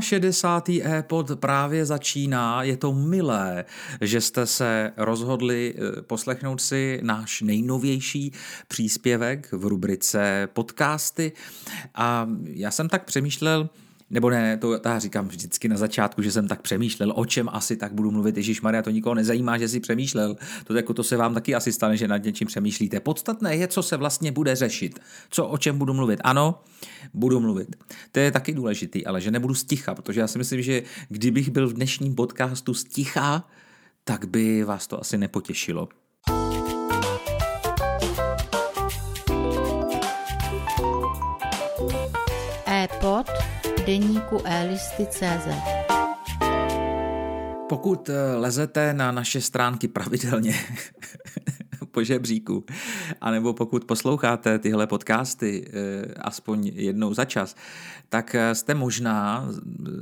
62. e-pod právě začíná, je to milé, že jste se rozhodli eh, poslechnout si náš nejnovější příspěvek v rubrice podcasty a já jsem tak přemýšlel, nebo ne, to já říkám vždycky na začátku, že jsem tak přemýšlel, o čem asi tak budu mluvit. Ježíš Maria, to nikoho nezajímá, že si přemýšlel. To, jako to se vám taky asi stane, že nad něčím přemýšlíte. Podstatné je, co se vlastně bude řešit. Co, o čem budu mluvit. Ano, budu mluvit. To je taky důležitý, ale že nebudu sticha, protože já si myslím, že kdybych byl v dnešním podcastu sticha, tak by vás to asi nepotěšilo. E-pod deníku elisty.cz Pokud eh, lezete na naše stránky pravidelně po žebříku, anebo pokud posloucháte tyhle podcasty eh, aspoň jednou za čas, tak eh, jste možná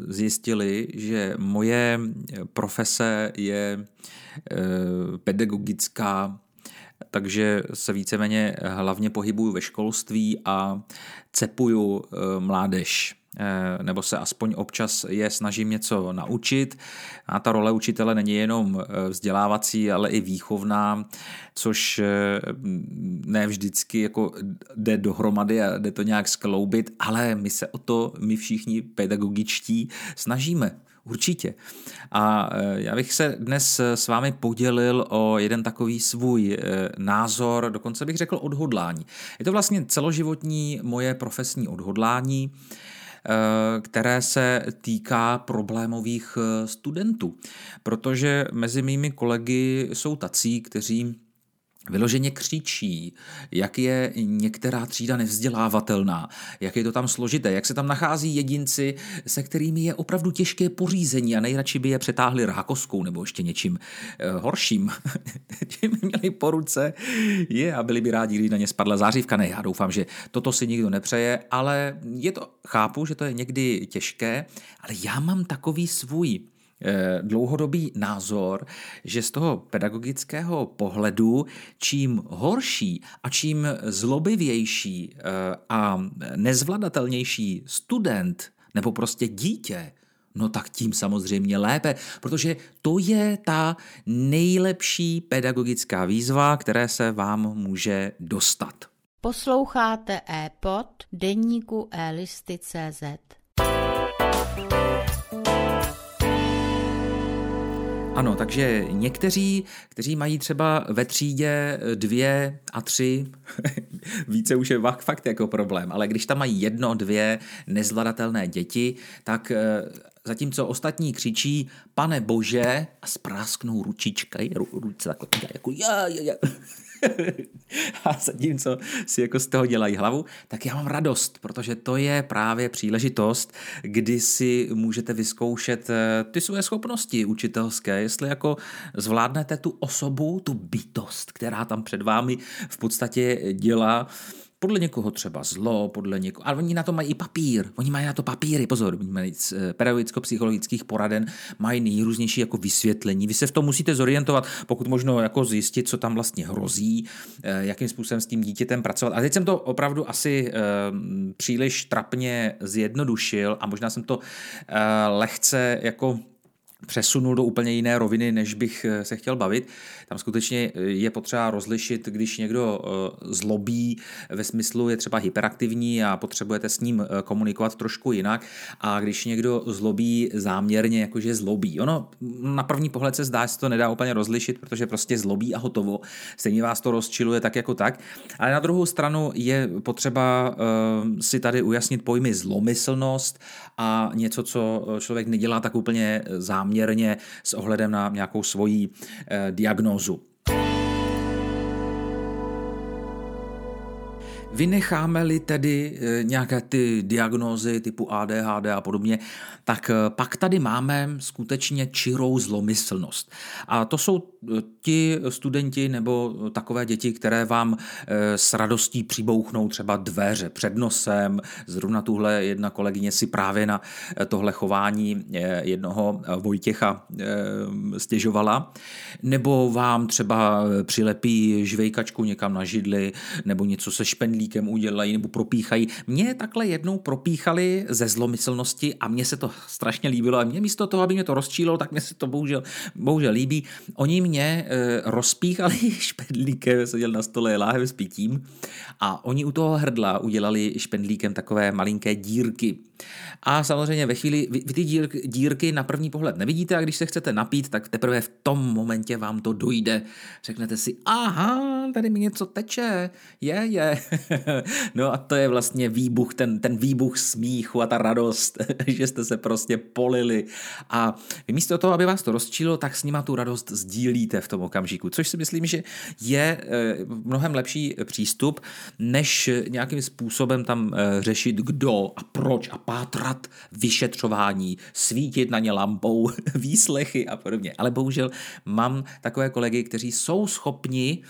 zjistili, že moje profese je pedagogická takže se víceméně hlavně pohybuju ve školství a cepuju mládež Eh, nebo se aspoň občas je snažím něco naučit. A ta role učitele není jenom eh, vzdělávací, ale i výchovná, což eh, ne vždycky jako jde dohromady a jde to nějak skloubit, ale my se o to, my všichni pedagogičtí, snažíme. Určitě. A já bych se dnes s vámi podělil o jeden takový svůj názor, dokonce bych řekl odhodlání. Je to vlastně celoživotní moje profesní odhodlání. Eh, které se týká problémových eh, studentů. Protože mezi mými kolegy jsou tací, kteří vyloženě křičí, jak je některá třída nevzdělávatelná, jak je to tam složité, jak se tam nachází jedinci, se kterými je opravdu těžké pořízení a nejradši by je přetáhli rákoskou nebo ještě něčím eh, horším, čím měli po ruce, je a byli by rádi, když na ně spadla zářivka. Ne, já doufám, že toto si nikdo nepřeje, ale je to, chápu, že to je někdy těžké, ale já mám takový svůj dlouhodobý názor, že z toho pedagogického pohledu čím horší a čím zlobivější eh, a nezvladatelnější student nebo prostě dítě, no tak tím samozřejmě lépe, protože to je ta nejlepší pedagogická výzva, které se vám může dostat. Posloucháte e-pod deníku e-listy.cz. Ano, takže někteří, kteří mají třeba ve třídě dvě a tři, více už je fakt jako problém, ale když tam mají jedno, dvě nezvladatelné děti, tak eh, zatímco ostatní křičí, pane bože, a sprásknou ručička, ruce takhle, jako já, já, já. a zatímco si jako z toho dělají hlavu, tak já mám radost, protože to je právě příležitost, kdy si můžete vyzkoušet eh, ty své schopnosti učitelské, jestli jako zvládnete tu osobu, tu bytost, která tam před vámi v podstatě dělá, podle někoho třeba zlo, podle někoho, ale oni na to mají i papír, oni mají na to papíry, pozor, oni mají z eh, pedagogicko-psychologických poraden, mají nejrůznější jako vysvětlení, vy se v tom musíte zorientovat, pokud možno jako zjistit, co tam vlastně hrozí, eh, jakým způsobem s tím dítětem pracovat. A teď jsem to opravdu asi eh, příliš trapně zjednodušil a možná jsem to lehce jako přesunul do úplně jiné roviny, než bych eh, se chtěl bavit. Tam skutečně eh, je potřeba rozlišit, když někdo eh, zlobí ve smyslu je třeba hyperaktivní a potřebujete s ním komunikovat trošku jinak a když někdo zlobí záměrně, jakože zlobí. Ono na první pohled se zdá, že to nedá úplně rozlišit, protože prostě zlobí a hotovo. Stejně vás to rozčiluje tak jako tak. Ale na druhou stranu je potřeba si tady ujasnit pojmy zlomyslnost a něco, co člověk nedělá tak úplně záměrně záměrně s ohledem na nějakou svoji eh, diagnózu. Vynecháme-li tedy eh, nějaké ty diagnózy typu ADHD a podobně, tak eh, pak tady máme skutečně čirou zlomyslnost. A to jsou eh, ti studenti nebo takové děti, které vám s radostí přibouchnou třeba dveře před nosem. Zrovna tuhle jedna kolegyně si právě na tohle chování jednoho Vojtěcha stěžovala. Nebo vám třeba přilepí žvejkačku někam na židli nebo něco se špendlí špendlíkem udělají nebo propíchají. Mě takhle jednou propíchali ze zlomyslnosti a mně se to strašně líbilo a mě místo toho, aby mě to rozčílo, tak mě se to bohužel, bohužel líbí. Oni mě e, rozpíchali špendlíkem, seděl na stole láhev s pitím a oni u toho hrdla udělali špendlíkem takové malinké dírky. A samozřejmě ve chvíli, vy, vy ty dírky na první pohled nevidíte a když se chcete napít, tak teprve v tom momentě vám to dojde. Řeknete si, aha, tady mi něco teče, je, je. no a to je vlastně výbuch, ten, ten výbuch smíchu a ta radost, že jste se prostě polili. A vy místo toho, aby vás to rozčilo, tak s nima tu radost sdílíte v tom okamžiku, což si myslím, že je eh, mnohem lepší přístup, než nějakým způsobem tam eh, řešit kdo a proč a pátrat vyšetřování, svítit na ně lampou, výslechy a podobně. Ale bohužel mám takové kolegy, kteří jsou schopni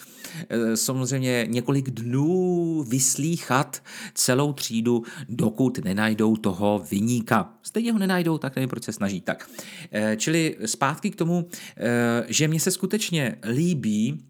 eh, samozřejmě několik dnů vyslíchat celou třídu, dokud nenajdou toho vyníka. Stejně ho nenajdou, tak nevím, proč se snaží. Tak, eh, čili zpátky k tomu, eh, že mě se skutečně líbí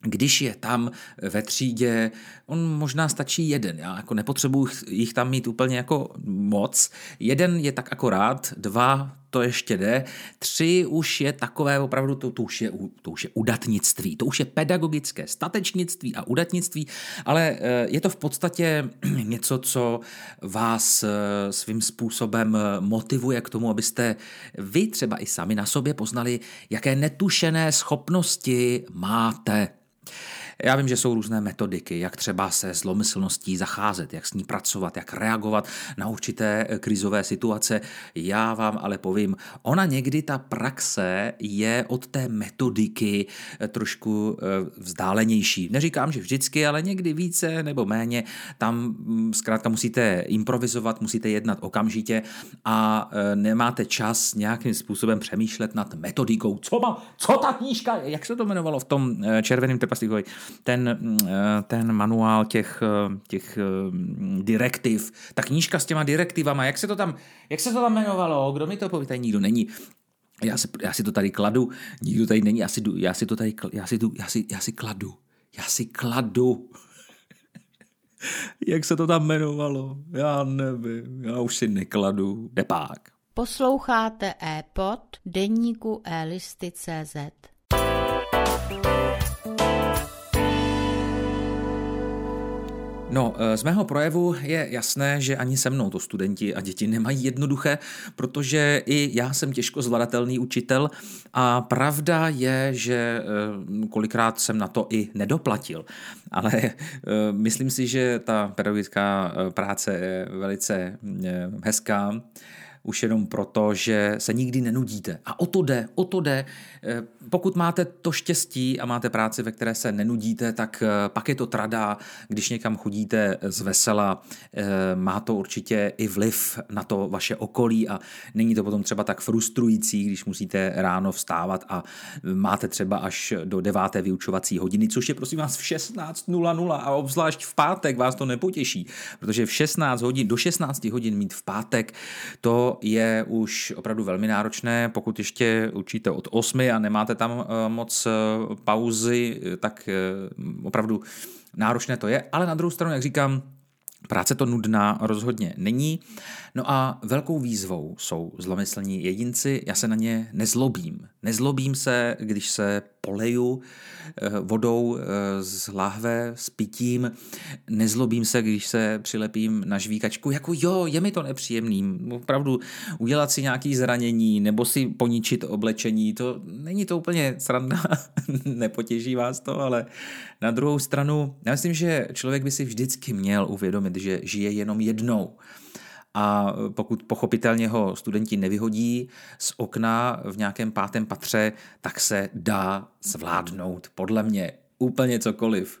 když je tam ve třídě, on možná stačí jeden, já jako nepotřebuji jich tam mít úplně jako moc. Jeden je tak akorát, dva to ještě jde, tři už je takové opravdu, to, to, už je, to už je udatnictví, to už je pedagogické statečnictví a udatnictví, ale eh, je to v podstatě něco, co vás eh, svým způsobem motivuje k tomu, abyste vy třeba i sami na sobě poznali, jaké netušené schopnosti máte. Já vím, že jsou různé metodiky, jak třeba se zlomyslností zacházet, jak s ní pracovat, jak reagovat na určité eh, krizové situace. Já vám ale povím, ona někdy ta praxe je od té metodiky eh, trošku eh, vzdálenější. Neříkám, že vždycky, ale někdy více nebo méně. Tam mm, zkrátka musíte improvizovat, musíte jednat okamžitě a nemáte čas nějakým způsobem přemýšlet nad metodikou. Co má, co ta knížka, jak se to jmenovalo v tom červeném trpaslíkovi? Ten, mm, eh, ten manuál těch, eh, těch mm, direktiv, ta knížka s těma direktivama, jak se to tam, jak se to tam jmenovalo, kdo mi to poví, tady nikdo není. Já si, já si to tady kladu, nikdo tady není, já si, já si to tady, já si, já si, já si kladu, já si kladu. Jak se to tam jmenovalo? Já nevím, já už si nekladu. Depák. Posloucháte e-pod deníku e-listy.cz. No, eh, z mého projevu je jasné, že ani se mnou to studenti a děti nemají jednoduché, protože i já jsem těžko zvladatelný učitel a pravda je, že eh, kolikrát jsem na to i nedoplatil. Ale eh, myslím si, že ta pedagogická práce je velice hezká už jenom proto, že se nikdy nenudíte. A o to jde, o to jde. Eh, pokud máte to štěstí a máte práci, ve které se nenudíte, tak eh, pak je to trada, když někam chodíte z vesela, eh, má to určitě i vliv na to vaše okolí a není to potom třeba tak frustrující, když musíte ráno vstávat a máte třeba až do deváté vyučovací hodiny, což je prosím vás v 16.00 a obzvlášť v pátek vás to nepotěší, protože v 16 hodin, do 16 hodin mít v pátek, to je už opravdu velmi náročné. Pokud ještě učíte od 8 a nemáte tam eh, moc eh, pauzy, tak eh, opravdu náročné to je. Ale na druhou stranu, jak říkám, Práce to nudná rozhodně není. No a velkou výzvou jsou zlomyslní jedinci. Já se na ně nezlobím. Nezlobím se, když se poleju eh, vodou eh, z lahve s pitím. Nezlobím se, když se přilepím na žvíkačku. Jako jo, je mi to nepříjemný. Opravdu udělat si nějaký zranění nebo si poničit oblečení, to není to úplně sranda. Nepotěží vás to, ale na druhou stranu, já myslím, že člověk by si vždycky měl uvědomit, že žije jenom jednou a pokud pochopitelně ho studenti nevyhodí z okna v nějakém pátém patře, tak se dá zvládnout podle mě úplně cokoliv.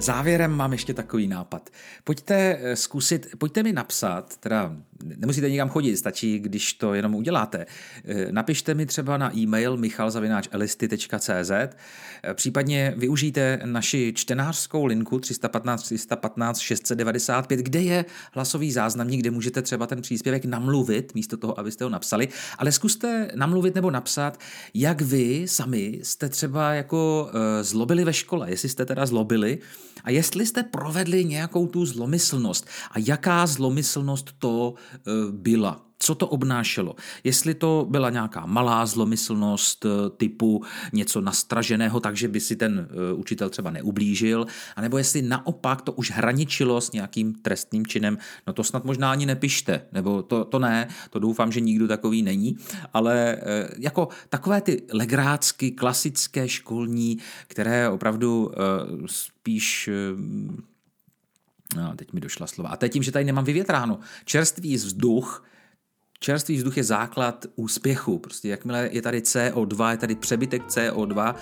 Závěrem mám ještě takový nápad. Pojďte eh, zkusit, pojďte mi napsat, teda nemusíte nikam chodit, stačí, když to jenom uděláte. Eh, napište mi třeba na e-mail michalzavináčelisty.cz, eh, případně využijte naši čtenářskou linku 315 315 695, kde je hlasový záznamník, kde můžete třeba ten příspěvek namluvit, místo toho, abyste ho napsali, ale zkuste namluvit nebo napsat, jak vy sami jste třeba jako zlobili ve škole, jestli jste teda zlobili, a jestli jste provedli nějakou tu zlomyslnost a jaká zlomyslnost to e, byla, co to obnášelo. Jestli to byla nějaká malá zlomyslnost e, typu něco nastraženého, takže by si ten e, učitel třeba neublížil, anebo jestli naopak to už hraničilo s nějakým trestným činem, no to snad možná ani nepište, nebo to, to ne, to doufám, že nikdo takový není, ale jako takové ty legrácky, klasické školní, které opravdu spíš No, teď mi došla slova. A je tím, že tady nemám vyvětráno. Čerstvý vzduch Čerstvý vzduch je základ úspěchu. Prostě jakmile je tady CO2, je tady přebytek CO2,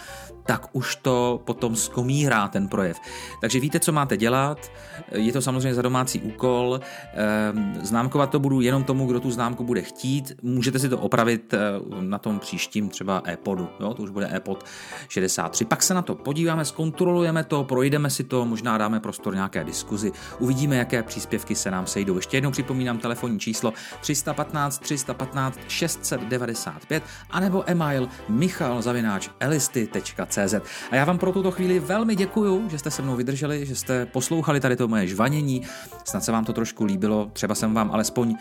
tak už to potom skomírá ten projev. Takže víte, co máte dělat. Je to samozřejmě za domácí úkol. Ehm, známkovat to budu jenom tomu, kdo tu známku bude chtít. Můžete si to opravit eh, na tom příštím třeba e-podu. Jo? To už bude e-pod 63. Pak se na to podíváme, zkontrolujeme to, projdeme si to, možná dáme prostor nějaké diskuzi. Uvidíme, jaké příspěvky se nám sejdou. Ještě jednou připomínám telefonní číslo 315 315 695 anebo email michalzavináč.elisty.cz A já vám pro tuto chvíli velmi děkuju, že jste se mnou vydrželi, že jste poslouchali tady to moje žvanění. Snad se vám to trošku líbilo, třeba jsem vám alespoň uh,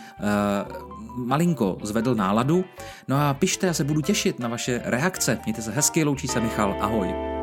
malinko zvedl náladu. No a pište, já se budu těšit na vaše reakce. Mějte se hezky, loučí se Michal, ahoj.